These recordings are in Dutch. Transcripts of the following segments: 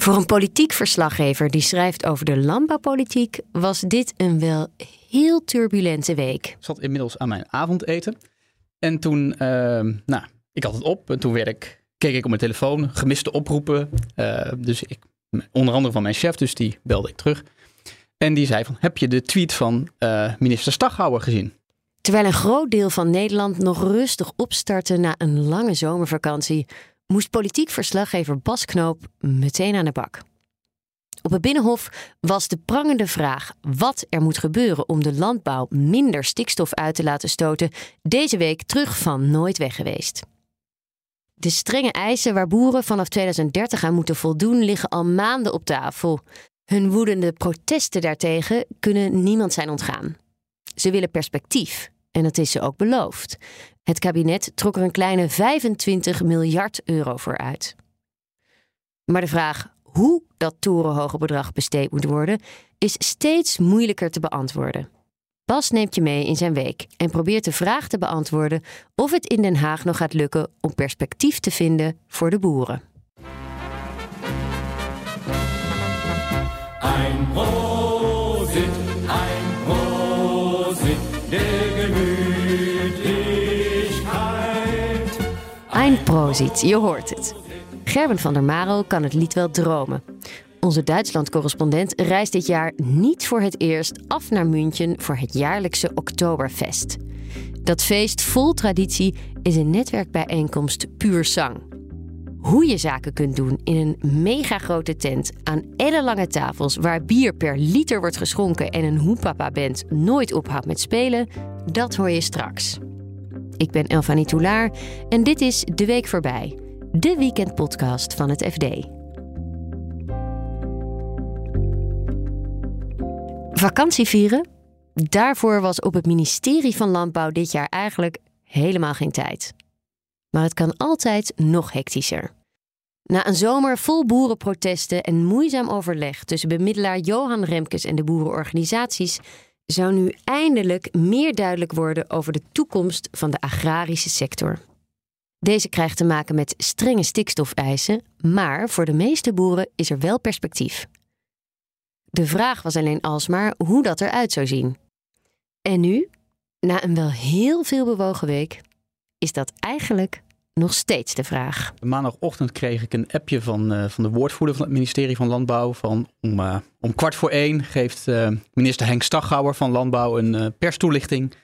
Voor een politiek verslaggever die schrijft over de landbouwpolitiek was dit een wel heel turbulente week. Ik zat inmiddels aan mijn avondeten. En toen, uh, nou, ik had het op. En toen werd ik, keek ik op mijn telefoon, gemiste oproepen. Uh, dus ik, onder andere van mijn chef, dus die belde ik terug. En die zei van, heb je de tweet van uh, minister Staghouwer gezien? Terwijl een groot deel van Nederland nog rustig opstartte na een lange zomervakantie, moest politiek verslaggever Bas Knoop meteen aan de bak. Op het Binnenhof was de prangende vraag wat er moet gebeuren om de landbouw minder stikstof uit te laten stoten deze week terug van nooit weg geweest. De strenge eisen waar boeren vanaf 2030 aan moeten voldoen liggen al maanden op tafel. Hun woedende protesten daartegen kunnen niemand zijn ontgaan. Ze willen perspectief en dat is ze ook beloofd. Het kabinet trok er een kleine 25 miljard euro voor uit. Maar de vraag hoe dat torenhoge bedrag besteed moet worden, is steeds moeilijker te beantwoorden. Bas neemt je mee in zijn week en probeert de vraag te beantwoorden of het in Den Haag nog gaat lukken om perspectief te vinden voor de boeren. Prosit, je hoort het. Gerben van der Marel kan het lied wel dromen. Onze Duitsland-correspondent reist dit jaar niet voor het eerst af naar München voor het jaarlijkse Oktoberfest. Dat feest vol traditie is een netwerkbijeenkomst puur zang. Hoe je zaken kunt doen in een mega grote tent aan ellenlange tafels waar bier per liter wordt geschonken en een hoepapa-band nooit ophoudt met spelen, dat hoor je straks. Ik ben Elfanie Toulaar en dit is De Week Voorbij de weekendpodcast van het FD. Vakantie vieren? Daarvoor was op het ministerie van Landbouw dit jaar eigenlijk helemaal geen tijd. Maar het kan altijd nog hectischer. Na een zomer vol boerenprotesten en moeizaam overleg tussen bemiddelaar Johan Remkes en de boerenorganisaties, zou nu eindelijk meer duidelijk worden over de toekomst van de agrarische sector. Deze krijgt te maken met strenge stikstofeisen, maar voor de meeste boeren is er wel perspectief. De vraag was alleen alsmaar hoe dat eruit zou zien. En nu, na een wel heel veel bewogen week, is dat eigenlijk nog steeds de vraag. Maandagochtend kreeg ik een appje van, uh, van de woordvoerder van het ministerie van Landbouw. Van om, uh, om kwart voor één geeft uh, minister Henk Staghouwer van Landbouw een perstoelichting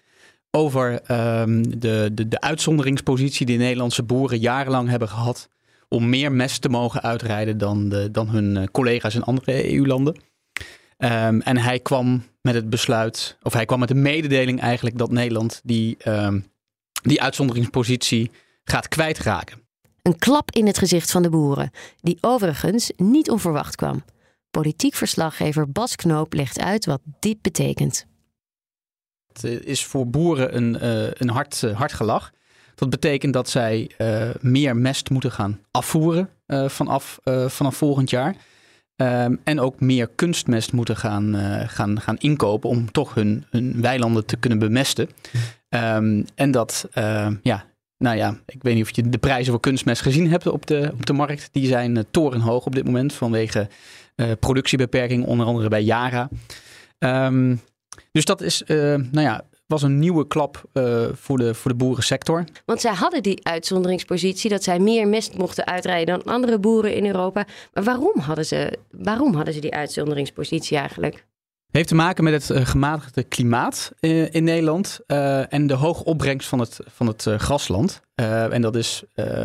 over um, de, de, de uitzonderingspositie die Nederlandse boeren jarenlang hebben gehad om meer mest te mogen uitrijden dan, de, dan hun eh, collega's in andere EU-landen. Um, en hij kwam met het besluit, of hij kwam met de mededeling eigenlijk dat Nederland die, um, die uitzonderingspositie gaat kwijtraken. Een klap in het gezicht van de boeren, die overigens niet onverwacht kwam. Politiek verslaggever Bas Knoop legt uit wat dit betekent. Het eh, is voor boeren een, uh, een hard, uh, hard gelach. Dat betekent dat zij uh, meer mest moeten gaan afvoeren vanaf, vanaf volgend jaar. Um, en ook meer kunstmest moeten gaan, gaan, gaan inkopen om toch hun, hun weilanden te kunnen bemesten. Um, en dat, ja, nou ja, ik weet niet of je de prijzen voor kunstmest gezien hebt op de, op de markt. Die zijn torenhoog op dit moment vanwege productiebeperking, onder andere bij Yara. Um, dus dat is, uh, nou ja, was een nieuwe klap uh, voor, de, voor de boerensector. Want zij hadden die uitzonderingspositie dat zij meer mest mochten uitrijden dan andere boeren in Europa. Maar waarom hadden ze, waarom hadden ze die uitzonderingspositie eigenlijk? Heeft te maken met het uh, gematigde klimaat uh, in Nederland uh, en de hoge opbrengst van het, van het grasland. en dat is,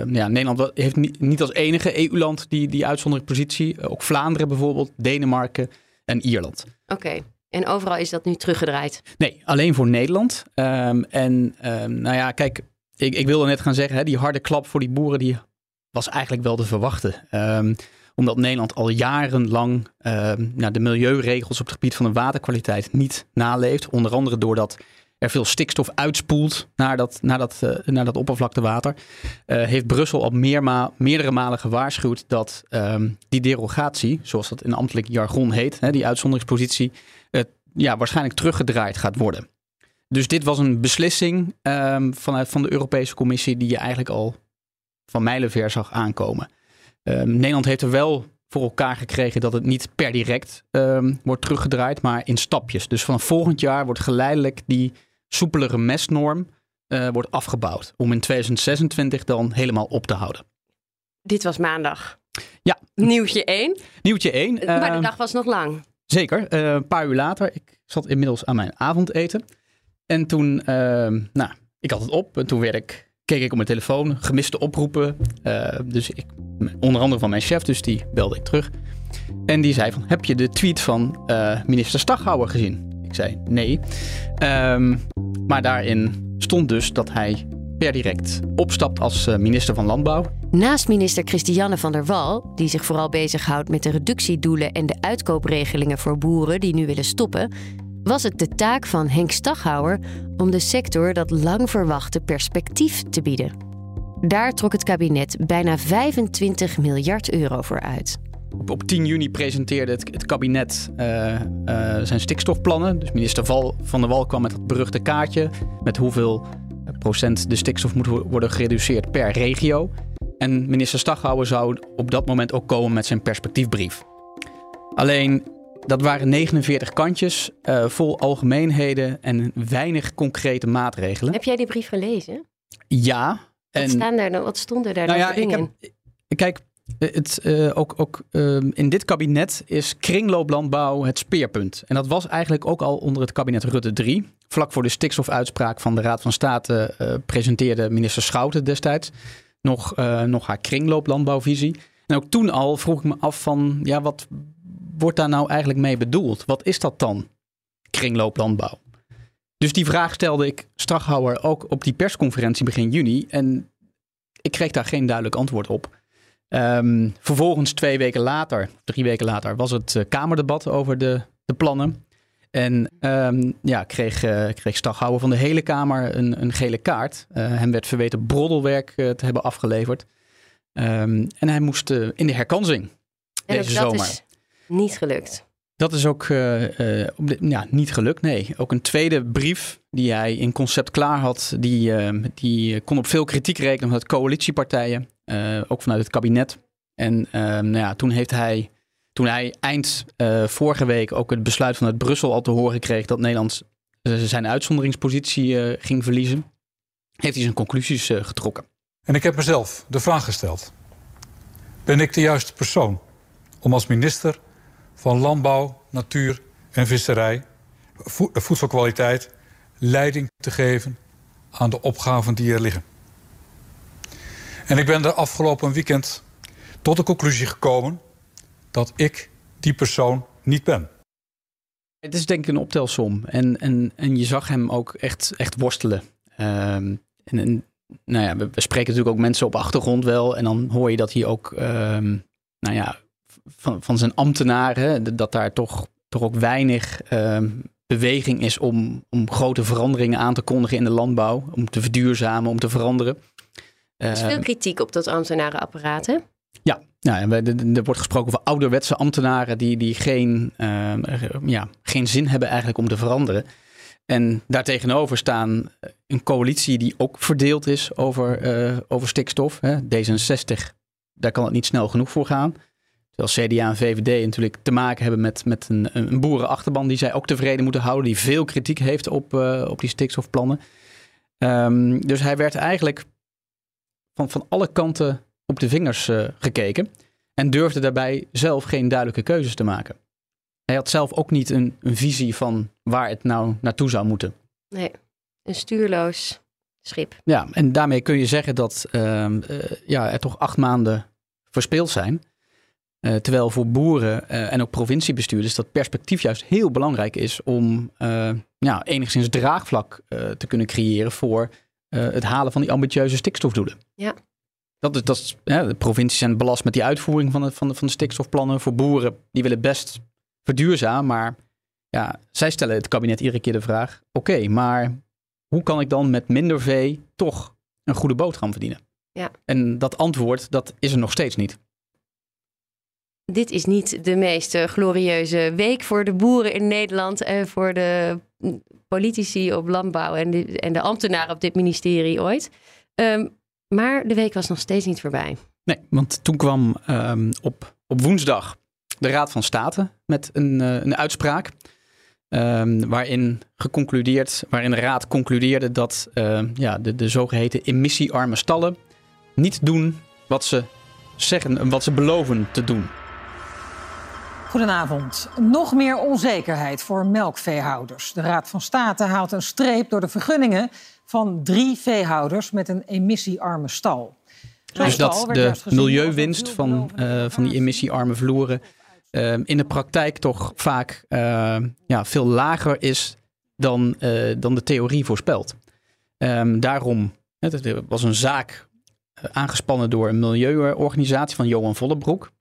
ja, Nederland heeft niet, niet als enige EU-land die, die uitzonderingspositie. ook Vlaanderen bijvoorbeeld, Denemarken en Ierland. Oké. En overal is dat nu teruggedraaid? Nee, alleen voor Nederland. Um, en um, nou ja, kijk, ik, ik wilde net gaan zeggen, hè, die harde klap voor die boeren, die was eigenlijk wel te verwachten. Um, omdat Nederland al jarenlang nou, de milieuregels op het gebied van de waterkwaliteit niet naleeft. Onder andere doordat er veel stikstof uitspoelt naar dat, naar dat, uh, naar dat oppervlaktewater. Uh, heeft Brussel al meerdere malen gewaarschuwd dat um, die derogatie, zoals dat in ambtelijk jargon heet, hè, die uitzonderingspositie, ja, waarschijnlijk teruggedraaid gaat worden. Dus dit was een beslissing um, vanuit van de Europese Commissie die je eigenlijk al van mijlenver zag aankomen. Um, Nederland heeft er wel voor elkaar gekregen dat het niet per direct ehm, wordt teruggedraaid, maar in stapjes. Dus vanaf volgend jaar wordt geleidelijk die soepelere mestnorm uh, wordt afgebouwd. Om in 2026 dan helemaal op te houden. Dit was maandag. Ja. Nieuwtje 1. Nieuwtje 1. Maar de ehm, dag was nog lang. Zeker. Uh, een paar uur later. Ik zat inmiddels aan mijn avondeten. En toen, ehm, nou, ik had het op. En toen werd ik keek ik op mijn telefoon, gemiste oproepen. Uh, dus ik, onder andere van mijn chef, dus die belde ik terug. En die zei van, heb je de tweet van uh, minister Staghouwer gezien? Ik zei, nee. Um, maar daarin stond dus dat hij per direct opstapt als uh, minister van Landbouw. Naast minister Christiane van der Wal, die zich vooral bezighoudt met de reductiedoelen en de uitkoopregelingen voor boeren die nu willen stoppen, was het de taak van Henk Staghouwer om de sector dat lang verwachte perspectief te bieden. Daar trok het kabinet bijna 25 miljard euro voor uit. Op 10 juni presenteerde het, kabinet uh, uh, zijn stikstofplannen. Dus minister Van der Wal kwam met het beruchte kaartje met hoeveel procent de stikstof moet worden gereduceerd per regio. En minister Staghouwer zou op dat moment ook komen met zijn perspectiefbrief. Alleen dat waren 49 kantjes uh, vol algemeenheden en weinig concrete maatregelen. Heb jij die brief gelezen? Ja. En, wat, staan daar, wat stond er daar nou ja, ik heb, Kijk, het, uh, ook, ook uh, in dit kabinet is kringlooplandbouw het speerpunt. En dat was eigenlijk ook al onder het kabinet Rutte 3. Vlak voor de stikstofuitspraak van de Raad van State uh, presenteerde minister Schouten destijds nog, nog haar kringlooplandbouwvisie. En ook toen al vroeg ik me af van, ja, wat, wordt daar nou eigenlijk mee bedoeld? Wat is dat dan, kringlooplandbouw? Dus die vraag stelde ik Strachhouwer ook op die persconferentie begin juni. En ik kreeg daar geen duidelijk antwoord op. Um, vervolgens twee weken later, drie weken later, was het uh, Kamerdebat over de, de plannen. En um, ja, kreeg, uh, kreeg Staghouwer van de hele Kamer een, een gele kaart. Uh, hem werd verweten broddelwerk te hebben afgeleverd. Um, en hij moest in de herkansing en deze zomer. Is niet gelukt. Dat is ook uh, uh, ja, niet gelukt, nee. Ook een tweede brief die hij in concept klaar had, die, uh, die kon op veel kritiek rekenen vanuit coalitiepartijen, ook vanuit het kabinet. En nou ja, toen heeft hij, toen hij eind vorige week ook het besluit vanuit Brussel al te horen kreeg dat Nederland zijn uitzonderingspositie ging verliezen, heeft hij zijn conclusies getrokken. En ik heb mezelf de vraag gesteld: ben ik de juiste persoon om als minister van landbouw, natuur en visserij, voedselkwaliteit, leiding te geven aan de opgaven die er liggen. En ik ben er afgelopen weekend tot de conclusie gekomen dat ik die persoon niet ben. Het is denk ik een optelsom. En, en, en je zag hem ook echt, echt worstelen. Um, en, en, nou ja, we, spreken natuurlijk ook mensen op achtergrond wel. En dan hoor je dat hij ook um, nou ja, van, van zijn ambtenaren, dat daar toch, toch ook weinig uh, beweging is om, om grote veranderingen aan te kondigen in de landbouw, om te verduurzamen, om te veranderen. Er is veel ehm, kritiek op dat ambtenarenapparaat, hè? Ja, ja en er wordt gesproken over ouderwetse ambtenaren die, die geen, uh, ja, geen zin hebben eigenlijk om te veranderen. En daartegenover staan een coalitie die ook verdeeld is over, uh, over stikstof. Hè. D66, daar kan het niet snel genoeg voor gaan. Terwijl CDA en VVD natuurlijk te maken hebben met, met een, een boerenachterban die zij ook tevreden moeten houden. Die veel kritiek heeft op, uh, op die stikstofplannen. Um, dus hij werd eigenlijk van, van alle kanten op de vingers uh, gekeken. En durfde daarbij zelf geen duidelijke keuzes te maken. Hij had zelf ook niet een, een visie van waar het nou naartoe zou moeten. Nee, een stuurloos schip. Ja, en daarmee kun je zeggen dat uh, uh, ja, er toch acht maanden verspeeld zijn. Uh, terwijl voor boeren uh, en ook provinciebestuurders dat perspectief juist heel belangrijk is om uh, ja, enigszins draagvlak te kunnen creëren voor het halen van die ambitieuze stikstofdoelen. Ja. Dat is, dat is, de provincies zijn belast met die uitvoering van de, van, de, van de stikstofplannen. Voor boeren, die willen best verduurzamen, maar ja, zij stellen het kabinet iedere keer de vraag: oké, maar hoe kan ik dan met minder vee toch een goede boterham verdienen? Ja. En dat antwoord, dat is er nog steeds niet dit is niet de meest glorieuze week voor de boeren in Nederland en voor de politici op landbouw en de, en de ambtenaren op dit ministerie ooit. Um, maar de week was nog steeds niet voorbij. Nee, want toen kwam um, op op woensdag de Raad van State met een, een uitspraak. Um, waarin, geconcludeerd, waarin de Raad concludeerde dat ja, de, de zogeheten emissiearme stallen niet doen wat ze zeggen en wat ze beloven te doen. Goedenavond. Nog meer onzekerheid voor melkveehouders. De Raad van State haalt een streep door de vergunningen van drie veehouders met een emissiearme stal. dus dat de milieuwinst van, uh, van die emissiearme vloeren uh, in de praktijk toch vaak uh, ja, veel lager is dan, dan de theorie voorspelt. Um, daarom, het was een zaak aangespannen door een milieuorganisatie van Johan Vollebroek.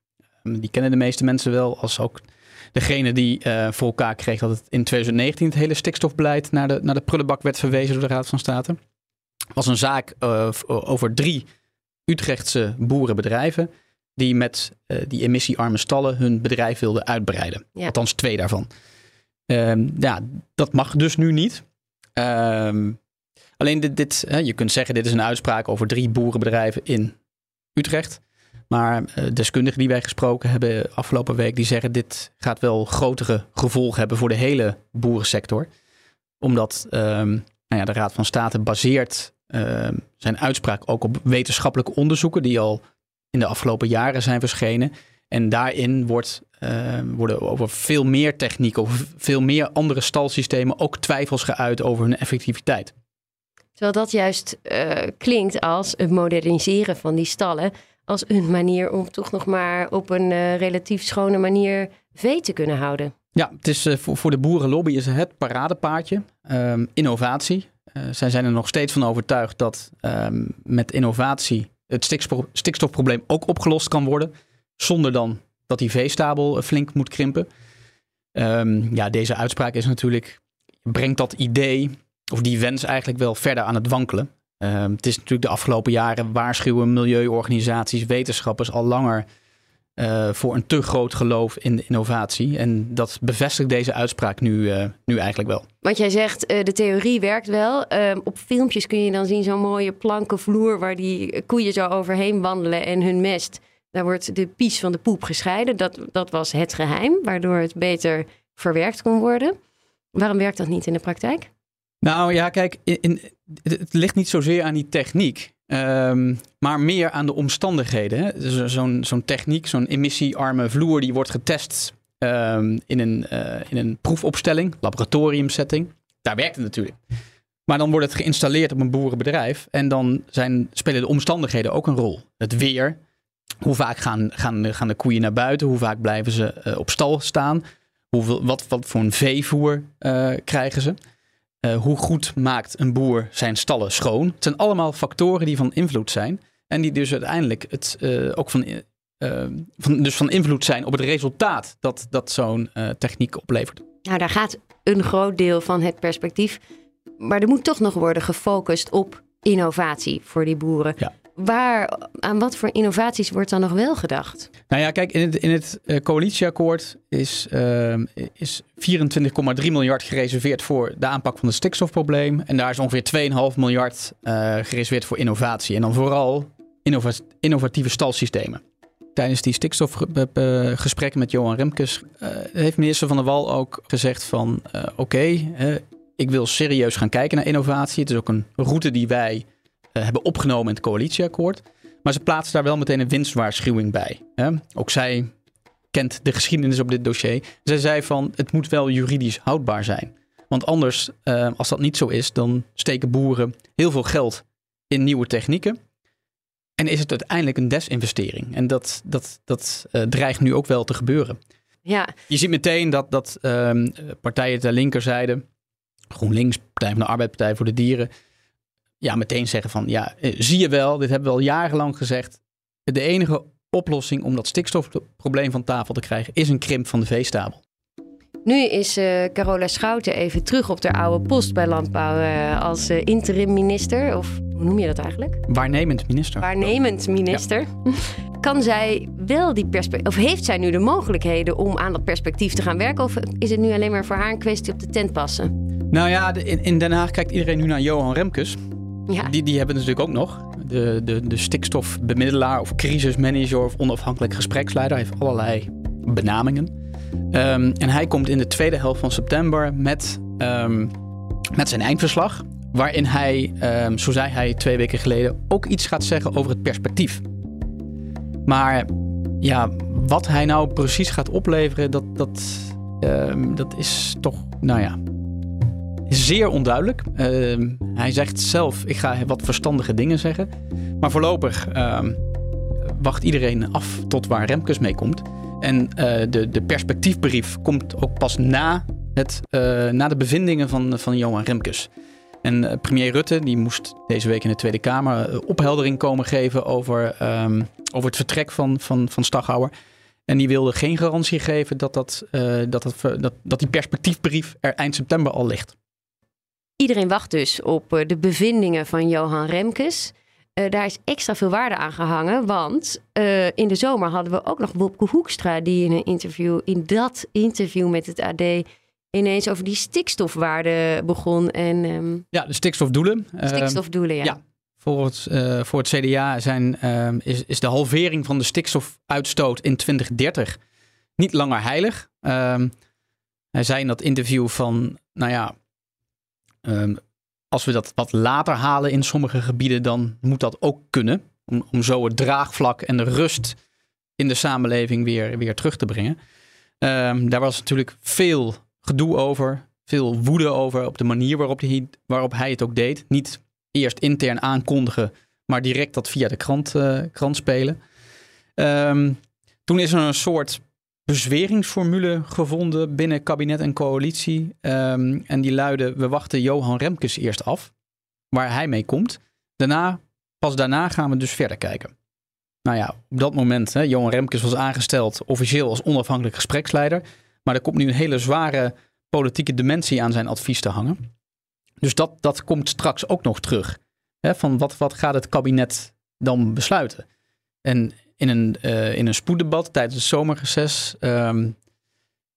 Ehm, die kennen de meeste mensen wel als ook degene die uh, voor elkaar kreeg dat het in 2019 het hele stikstofbeleid naar de, naar de prullenbak werd verwezen door de Raad van State. Was een zaak uh, over drie Utrechtse boerenbedrijven die met uh, die emissiearme stallen hun bedrijf wilden uitbreiden. Ja. Althans twee daarvan. Um, ja, dat mag dus nu niet. Um, alleen dit, dit hè, je kunt zeggen dit is een uitspraak over drie boerenbedrijven in Utrecht. Maar uh, deskundigen die wij gesproken hebben afgelopen week, die zeggen dit gaat wel grotere gevolgen hebben voor de hele boerensector. Omdat um, nou ja, de Raad van State baseert uh, zijn uitspraak ook op wetenschappelijke onderzoeken die al in de afgelopen jaren zijn verschenen. En daarin wordt, uh, worden over veel meer technieken, over veel meer andere stalsystemen ook twijfels geuit over hun effectiviteit. Terwijl dat juist uh, klinkt als het moderniseren van die stallen als een manier om toch nog maar op een uh, relatief schone manier vee te kunnen houden. Ja, het is, uh, voor, de boerenlobby is het paradepaardje. Um, innovatie. Uh, zij zijn er nog steeds van overtuigd dat um, met innovatie het stikstof, stikstofprobleem ook opgelost kan worden. Zonder dan dat die veestabel flink moet krimpen. Um, ja, deze uitspraak is natuurlijk, brengt dat idee, of die wens eigenlijk wel verder aan het wankelen. Um, het is natuurlijk de afgelopen jaren waarschuwen milieuorganisaties, wetenschappers al langer uh, voor een te groot geloof in innovatie. En dat bevestigt deze uitspraak nu, uh, nu eigenlijk wel. Want jij zegt, uh, de theorie werkt wel. Ehm, op filmpjes kun je dan zien zo'n mooie planken vloer waar die koeien zo overheen wandelen en hun mest. Daar wordt de pies van de poep gescheiden. Dat, dat was het geheim, waardoor het beter verwerkt kon worden. Waarom werkt dat niet in de praktijk? Nou ja, kijk, in, het ligt niet zozeer aan die techniek, um, maar meer aan de omstandigheden. Zo'n techniek, zo'n emissiearme vloer, die wordt getest um, in, een, uh, in een proefopstelling, laboratoriumsetting. Daar werkt het natuurlijk. Maar dan wordt het geïnstalleerd op een boerenbedrijf en dan zijn, spelen de omstandigheden ook een rol. Het weer, hoe vaak gaan, gaan, gaan de koeien naar buiten, hoe vaak blijven ze uh, op stal staan, hoeveel, wat, wat voor een veevoer uh, krijgen ze. Uh, hoe goed maakt een boer zijn stallen schoon? Het zijn allemaal factoren die van invloed zijn. En die dus uiteindelijk het, uh, ook van, uh, van, dus van invloed zijn op het resultaat dat, dat zo'n techniek oplevert. Nou, daar gaat een groot deel van het perspectief. Maar er moet toch nog worden gefocust op innovatie voor die boeren. Ja waar, aan wat voor innovaties wordt dan nog wel gedacht? Nou ja, kijk, in het, in het uh, coalitieakkoord is, uh, is 24,3 miljard gereserveerd voor de aanpak van het stikstofprobleem. En daar is ongeveer 2,5 miljard uh, gereserveerd voor innovatie. En dan vooral innova innovatieve stalsystemen. Tijdens die stikstofgesprekken met Johan Remkes heeft minister Van der Wal ook gezegd van oké, ik wil serieus gaan kijken naar innovatie. Het is ook een route die wij hebben opgenomen in het coalitieakkoord. Maar ze plaatsen daar wel meteen een winstwaarschuwing bij. Hè? Ook zij kent de geschiedenis op dit dossier. Zij zei van het moet wel juridisch houdbaar zijn. Want anders, uh, als dat niet zo is, dan steken boeren heel veel geld in nieuwe technieken. En is het uiteindelijk een desinvestering. En dat, dat, dat uh, dreigt nu ook wel te gebeuren. Ja. Je ziet meteen dat, dat um, partijen ter linkerzijde, GroenLinks, Partij van de Arbeid, Partij voor de Dieren, ja, meteen zeggen van ja, eh, zie je wel, dit hebben we al jarenlang gezegd. De enige oplossing om dat stikstofprobleem van tafel te krijgen is een krimp van de veestabel. Nu is uh, Carola Schouten even terug op de oude post bij Landbouw uh, als uh, interim minister. Of hoe noem je dat eigenlijk? Waarnemend minister. Waarnemend minister. Ja. Kan zij wel die perspectief, of heeft zij nu de mogelijkheden om aan dat perspectief te gaan werken? Of is het nu alleen maar voor haar een kwestie op de tent passen? Nou ja, in Den Haag kijkt iedereen nu naar Johan Remkes. Die, die hebben natuurlijk ook nog. de, de, de stikstofbemiddelaar of crisismanager of onafhankelijk gespreksleider. Heeft allerlei benamingen. Ehm, en hij komt in de tweede helft van september met, ehm, met zijn eindverslag. Waarin hij, ehm, zo zei hij twee weken geleden, ook iets gaat zeggen over het perspectief. Maar ja, wat hij nou precies gaat opleveren, dat, dat, dat is toch, nou ja, zeer onduidelijk. hij zegt zelf, ik ga wat verstandige dingen zeggen. Maar voorlopig wacht iedereen af tot waar Remkes mee komt. En uh, de, de perspectiefbrief komt ook pas na, het, uh, na de bevindingen van, van Johan Remkes. En uh, premier Rutte die moest deze week in de Tweede Kamer opheldering komen geven over, um, over het vertrek van, van, van. En die wilde geen garantie geven dat, dat, dat, dat, dat die perspectiefbrief er eind september al ligt. Iedereen wacht dus op de bevindingen van Johan Remkes. Uh, daar is extra veel waarde aan gehangen. Want uh, in de zomer hadden we ook nog Wopke Hoekstra... die in een interview, in dat interview met het AD... ineens over die stikstofwaarde begon. En, um, ja, de stikstofdoelen. Stikstofdoelen, ja. ja. Voor het, voor het CDA zijn, is, is de halvering van de stikstofuitstoot in 2030 niet langer heilig. Hij zei in dat interview van, nou ja, um, als we dat wat later halen in sommige gebieden, dan moet dat ook kunnen. Om, zo het draagvlak en de rust in de samenleving weer, weer terug te brengen. Um, daar was natuurlijk veel gedoe over, veel woede over op de manier waarop hij, waarop hij het ook deed. Niet eerst intern aankondigen, maar direct dat via de krant, uh, krant spelen. Um, toen is er een soort bezweringsformule gevonden binnen kabinet en coalitie. Um, en die luidde: we wachten Johan Remkes eerst af, waar hij mee komt. Daarna, pas daarna gaan we dus verder kijken. Nou ja, op dat moment, hè, Johan Remkes was aangesteld officieel als onafhankelijk gespreksleider. Maar er komt nu een hele zware politieke dimensie aan zijn advies te hangen. Dus dat, dat komt straks ook nog terug. Hè, van wat, wat gaat het kabinet dan besluiten? En in een, uh, in een spoeddebat tijdens het zomerreces um,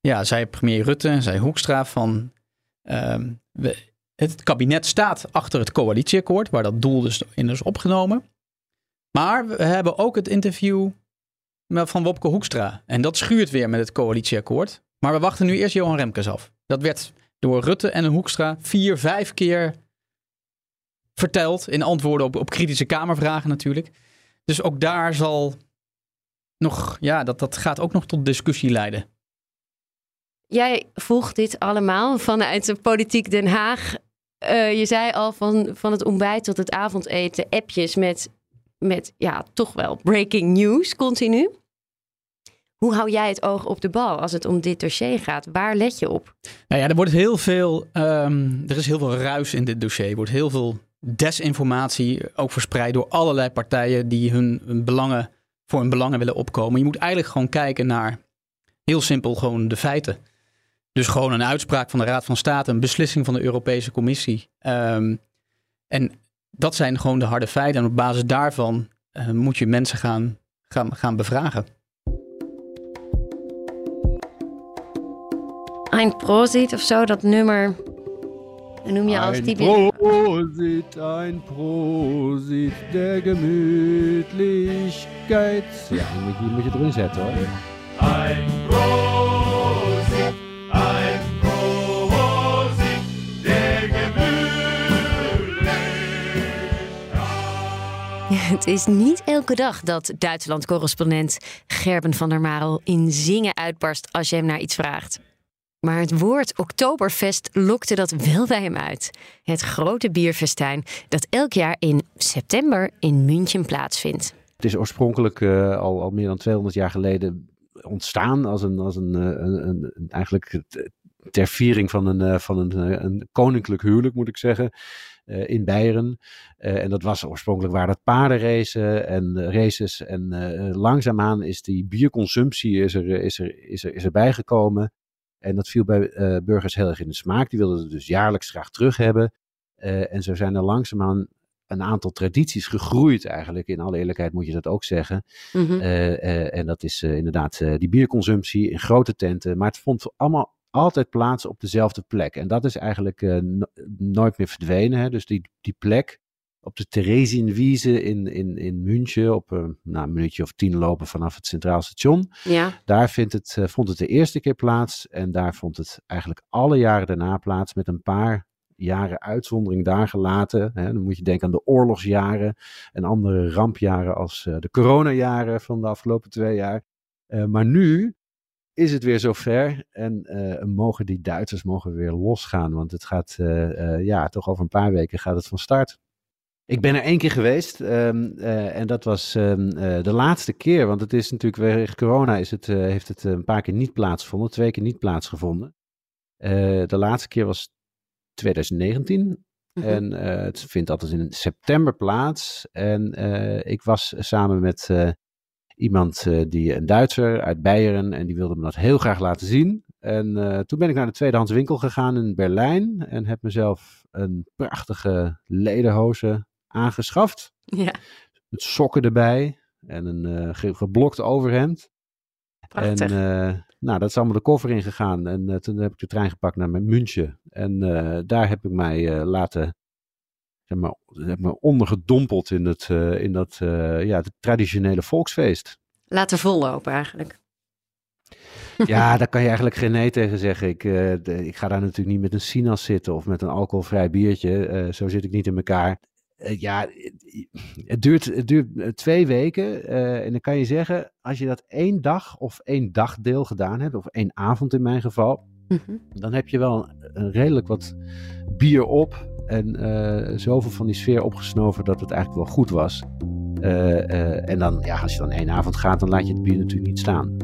ja, zei premier Rutte, zei Hoekstra van we, het kabinet staat achter het coalitieakkoord, waar dat doel dus in is opgenomen. Maar we hebben ook het interview van Wopke Hoekstra. En dat schuurt weer met het coalitieakkoord. Maar we wachten nu eerst Johan Remkes af. Dat werd door Rutte en Hoekstra vier, vijf keer verteld. In antwoorden op, op kritische Kamervragen natuurlijk. Dus ook daar zal nog, ja, dat, dat gaat ook nog tot discussie leiden. Jij volgt dit allemaal vanuit de politiek Den Haag. Uh, je zei al van, van het ontbijt tot het avondeten, appjes met, met ja, toch wel breaking news continu. Hoe hou jij het oog op de bal als het om dit dossier gaat? Waar let je op? Nou ja, er wordt heel veel, um, er is heel veel ruis in dit dossier. Er wordt heel veel desinformatie ook verspreid door allerlei partijen die hun, hun belangen voor hun belangen willen opkomen. Je moet eigenlijk gewoon kijken naar, heel simpel, gewoon de feiten. Dus gewoon een uitspraak van de Raad van State, een beslissing van de Europese Commissie. Um, en dat zijn gewoon de harde feiten. En op basis daarvan uh, moet je mensen gaan, gaan, gaan bevragen. Ein Prozit of zo, dat nummer noem je als ein Prosit, ein Prosit der Gemütlichkeit. Ja, die moet, je, die moet je erin zetten hoor. Ein Prosit, ein Prosit der Ja, het is niet elke dag dat Duitsland-correspondent Gerben van der Marel in zingen uitbarst als je hem naar iets vraagt. Maar het woord Oktoberfest lokte dat wel bij hem uit. Het grote bierfestijn dat elk jaar in september in München plaatsvindt. Het is oorspronkelijk uh, al, al meer dan 200 jaar geleden ontstaan als een, als een, eh, een, eigenlijk ter viering van een, eh, van een, een koninklijk huwelijk, moet ik zeggen. In Beieren. En dat was oorspronkelijk waren dat paardenracen en races. En langzaamaan is die bierconsumptie is er, is er, is er, is erbij gekomen. En dat viel bij uh, burgers heel erg in de smaak. Die wilden het dus jaarlijks graag terug hebben. Uh, en zo zijn er langzaamaan een aantal tradities gegroeid eigenlijk. In alle eerlijkheid moet je dat ook zeggen. Mm -hmm. uh, en dat is inderdaad die bierconsumptie in grote tenten. Maar het vond allemaal altijd plaats op dezelfde plek. En dat is eigenlijk no nooit meer verdwenen. Hè? Dus die, die plek op de Theresienwiese in, in, in München, op een, nou, een minuutje of tien lopen vanaf het Centraal Station. Ja. Daar vindt het, eh, vond het de eerste keer plaats en daar vond het eigenlijk alle jaren daarna plaats met een paar jaren uitzondering daar gelaten. Hè. Dan moet je denken aan de oorlogsjaren en andere rampjaren als uh, de coronajaren van de afgelopen twee jaar. Uh, maar nu is het weer zover en uh, mogen die Duitsers mogen weer losgaan, want het gaat, ja, toch over een paar weken gaat het van start. Ik ben er één keer geweest um, uh, en dat was um, uh, de laatste keer, want het is natuurlijk weer corona is het, uh, heeft het een paar keer niet plaatsgevonden, twee keer niet plaatsgevonden. de laatste keer was 2019 mm -hmm. en het vindt altijd in september plaats. En ik was samen met iemand, die een Duitser uit Beieren, en die wilde me dat heel graag laten zien. En toen ben ik naar de tweedehands winkel gegaan in Berlijn en heb mezelf een prachtige lederhoze aangeschaft. Ja. Met sokken erbij en een uh, geblokt overhemd. Prachtig. En uh, nou, dat is allemaal de koffer ingegaan. En uh, toen heb ik de trein gepakt naar München. En daar heb ik mij laten, zeg maar, heb me ondergedompeld in, het, in dat ja, het traditionele volksfeest. Laten vollopen eigenlijk. Ja, daar kan je eigenlijk geen nee tegen zeggen. Ik, uh, de, ik ga daar natuurlijk niet met een sinaas zitten of met een alcoholvrij biertje. Uh, zo zit ik niet in elkaar. Uh, ja, het duurt, het duurt twee weken. en dan kan je zeggen, als je dat één dag of één dagdeel gedaan hebt, of één avond in mijn geval, mm -hmm. dan heb je wel een, een redelijk wat bier op. En zoveel van die sfeer opgesnoven dat het eigenlijk wel goed was. en dan, ja, als je dan één avond gaat, dan laat je het bier natuurlijk niet staan.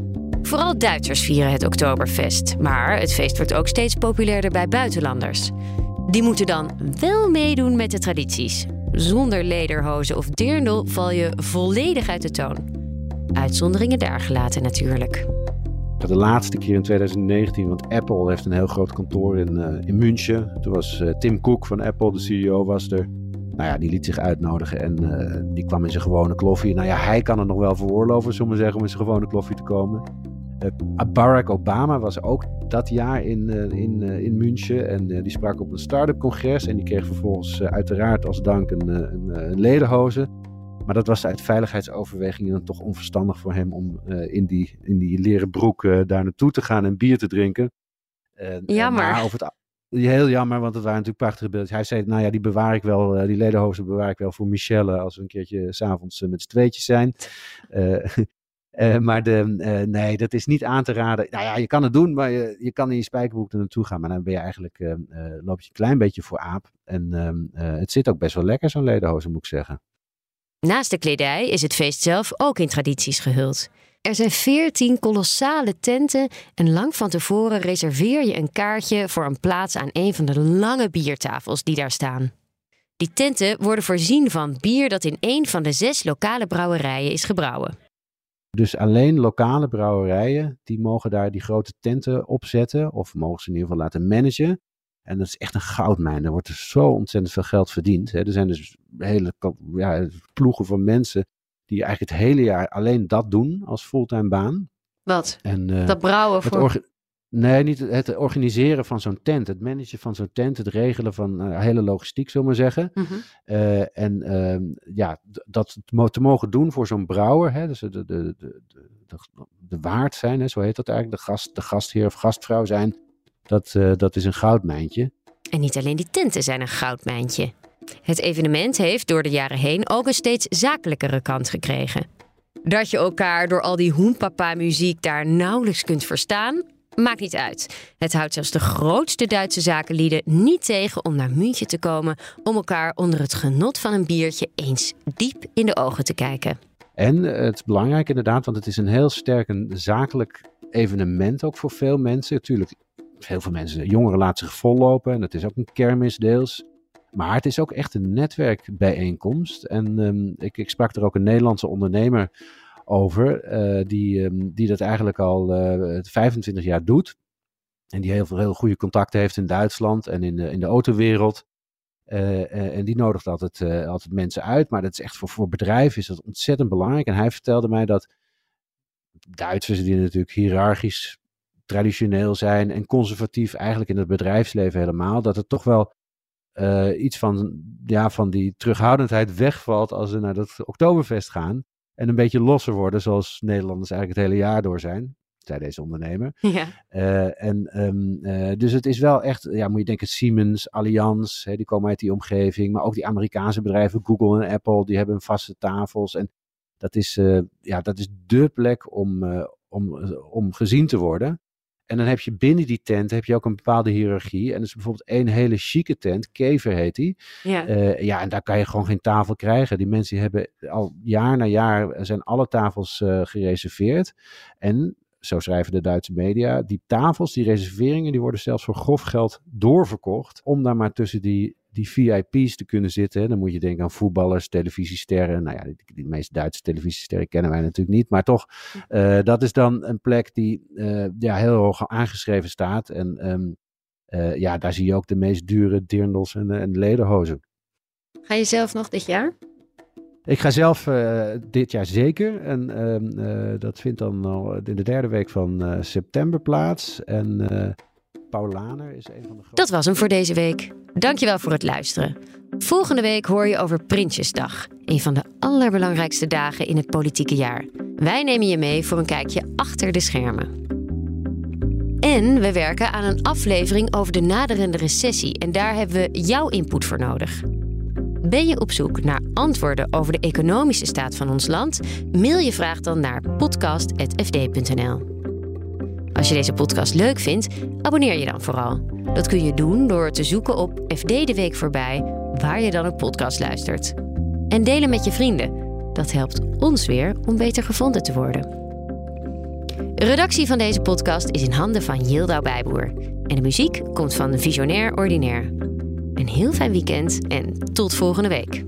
Vooral Duitsers vieren het Oktoberfest, maar het feest wordt ook steeds populairder bij buitenlanders. Die moeten dan wel meedoen met de tradities. Zonder lederhozen of dirndl val je volledig uit de toon. Uitzonderingen daar gelaten natuurlijk. De laatste keer in 2019, want Apple heeft een heel groot kantoor in, uh, in München. Toen was uh, Tim Cook van Apple, de CEO, was er. Nou ja, die liet zich uitnodigen en uh, die kwam in zijn gewone kloffie. Nou ja, hij kan het nog wel veroorloven, zullen we zeggen, om in zijn gewone kloffie te komen. Barack Obama was ook dat jaar in, uh, in, uh, in München en die sprak op een start-up congres en die kreeg vervolgens uiteraard als dank een, een, een ledenhoze. Maar dat was uit veiligheidsoverwegingen dan toch onverstandig voor hem om in, die, in die leren broek daar naartoe te gaan en bier te drinken. Jammer. Maar het, heel jammer, want het waren natuurlijk prachtige beelden. Hij zei, nou ja, die bewaar ik wel, die ledenhozen bewaar ik wel voor Michelle als we een keertje s'avonds met z'n tweetjes zijn. Uh, maar de, uh, nee, dat is niet aan te raden. Nou ja, je kan het doen, maar je, je kan in je spijkerbroek er naartoe gaan. Maar dan ben je eigenlijk, uh, loop je een klein beetje voor aap. En het zit ook best wel lekker, zo'n ledenhozen, moet ik zeggen. Naast de kledij is het feest zelf ook in tradities gehuld. Er zijn veertien kolossale tenten en lang van tevoren reserveer je een kaartje voor een plaats aan een van de lange biertafels die daar staan. Die tenten worden voorzien van bier dat in een van de zes lokale brouwerijen is gebrouwen. Dus alleen lokale brouwerijen, die mogen daar die grote tenten opzetten. Of mogen ze in ieder geval laten managen. En dat is echt een goudmijn. Er wordt er zo ontzettend veel geld verdiend. Hè. Er zijn dus hele ja, ploegen van mensen die eigenlijk het hele jaar alleen dat doen als fulltime baan. Wat? En, uh, dat brouwen voor... Nee, niet het, het organiseren van zo'n tent. Het managen van zo'n tent. Het regelen van uh, hele logistiek, zullen we maar zeggen. Mm -hmm. uh, en uh, ja, dat te mogen doen voor zo'n brouwer. Hè, dus de, de, de, de, de, waard zijn, hè, zo heet dat eigenlijk. De, gast, de gastheer of gastvrouw zijn. Dat, dat is een goudmijntje. En niet alleen die tenten zijn een goudmijntje. Het evenement heeft door de jaren heen ook een steeds zakelijkere kant gekregen. Dat je elkaar door al die hoenpapa-muziek daar nauwelijks kunt verstaan, Maakt niet uit. Het houdt zelfs de grootste Duitse zakenlieden niet tegen om naar München te komen om elkaar onder het genot van een biertje eens diep in de ogen te kijken. En het is belangrijk inderdaad, want het is een heel sterk een zakelijk evenement ook voor veel mensen. Natuurlijk, heel veel mensen, jongeren laten zich vollopen en het is ook een kermis deels. Maar het is ook echt een netwerkbijeenkomst. En um, ik, ik sprak er ook een Nederlandse ondernemer over, uh, die, um, die dat eigenlijk al uh, 25 jaar doet. En die heel veel heel goede contacten heeft in Duitsland en in de, in de autowereld. Uh, en die nodigt altijd, altijd mensen uit. Maar dat is echt voor, voor bedrijven is dat ontzettend belangrijk. En hij vertelde mij dat Duitsers, die natuurlijk hiërarchisch traditioneel zijn en conservatief eigenlijk in het bedrijfsleven helemaal, dat het toch wel iets van, ja, van die terughoudendheid wegvalt als ze naar dat Oktoberfest gaan. En een beetje losser worden, zoals Nederlanders eigenlijk het hele jaar door zijn zei deze ondernemer. Ja. Uh, en, um, uh, dus het is wel echt, ja, moet je denken, Siemens, Allianz, hè, die komen uit die omgeving. Maar ook die Amerikaanse bedrijven, Google en Apple, die hebben vaste tafels. En dat is, uh, ja, dat is dé plek om, om, om gezien te worden. En dan heb je binnen die tent heb je ook een bepaalde hiërarchie. En er is bijvoorbeeld één hele chique tent, Kever heet die. Ja. Uh, ja, en daar kan je gewoon geen tafel krijgen. Die mensen hebben al jaar na jaar zijn alle tafels uh, gereserveerd. En zo schrijven de Duitse media, die tafels, die reserveringen, die worden zelfs voor grof geld doorverkocht. Om daar maar tussen die, die VIP's te kunnen zitten. Dan moet je denken aan voetballers, televisiesterren. Nou ja, die, die meeste Duitse televisiesterren kennen wij natuurlijk niet. Maar toch, uh, dat is dan een plek die uh, ja, heel hoog aangeschreven staat. En um, uh, ja, daar zie je ook de meest dure dirndels en, en lederhozen. Ga je zelf nog dit jaar? Ik ga zelf uh, dit jaar zeker. En uh, dat vindt dan al in de derde week van september plaats. En Paul Laner is een van de Dat was hem voor deze week. Dankjewel voor het luisteren. Volgende week hoor je over Prinsjesdag. Een van de allerbelangrijkste dagen in het politieke jaar. Wij nemen je mee voor een kijkje achter de schermen. En we werken aan een aflevering over de naderende recessie. En daar hebben we jouw input voor nodig. Ben je op zoek naar antwoorden over de economische staat van ons land? Mail je vraag dan naar podcast.fd.nl. Als je deze podcast leuk vindt, abonneer je dan vooral. Dat kun je doen door te zoeken op FD de Week voorbij, waar je dan een podcast luistert. En delen met je vrienden. Dat helpt ons weer om beter gevonden te worden. De redactie van deze podcast is in handen van Yildau Bijboer. En de muziek komt van Visionair Ordinaire. Een heel fijn weekend en tot volgende week.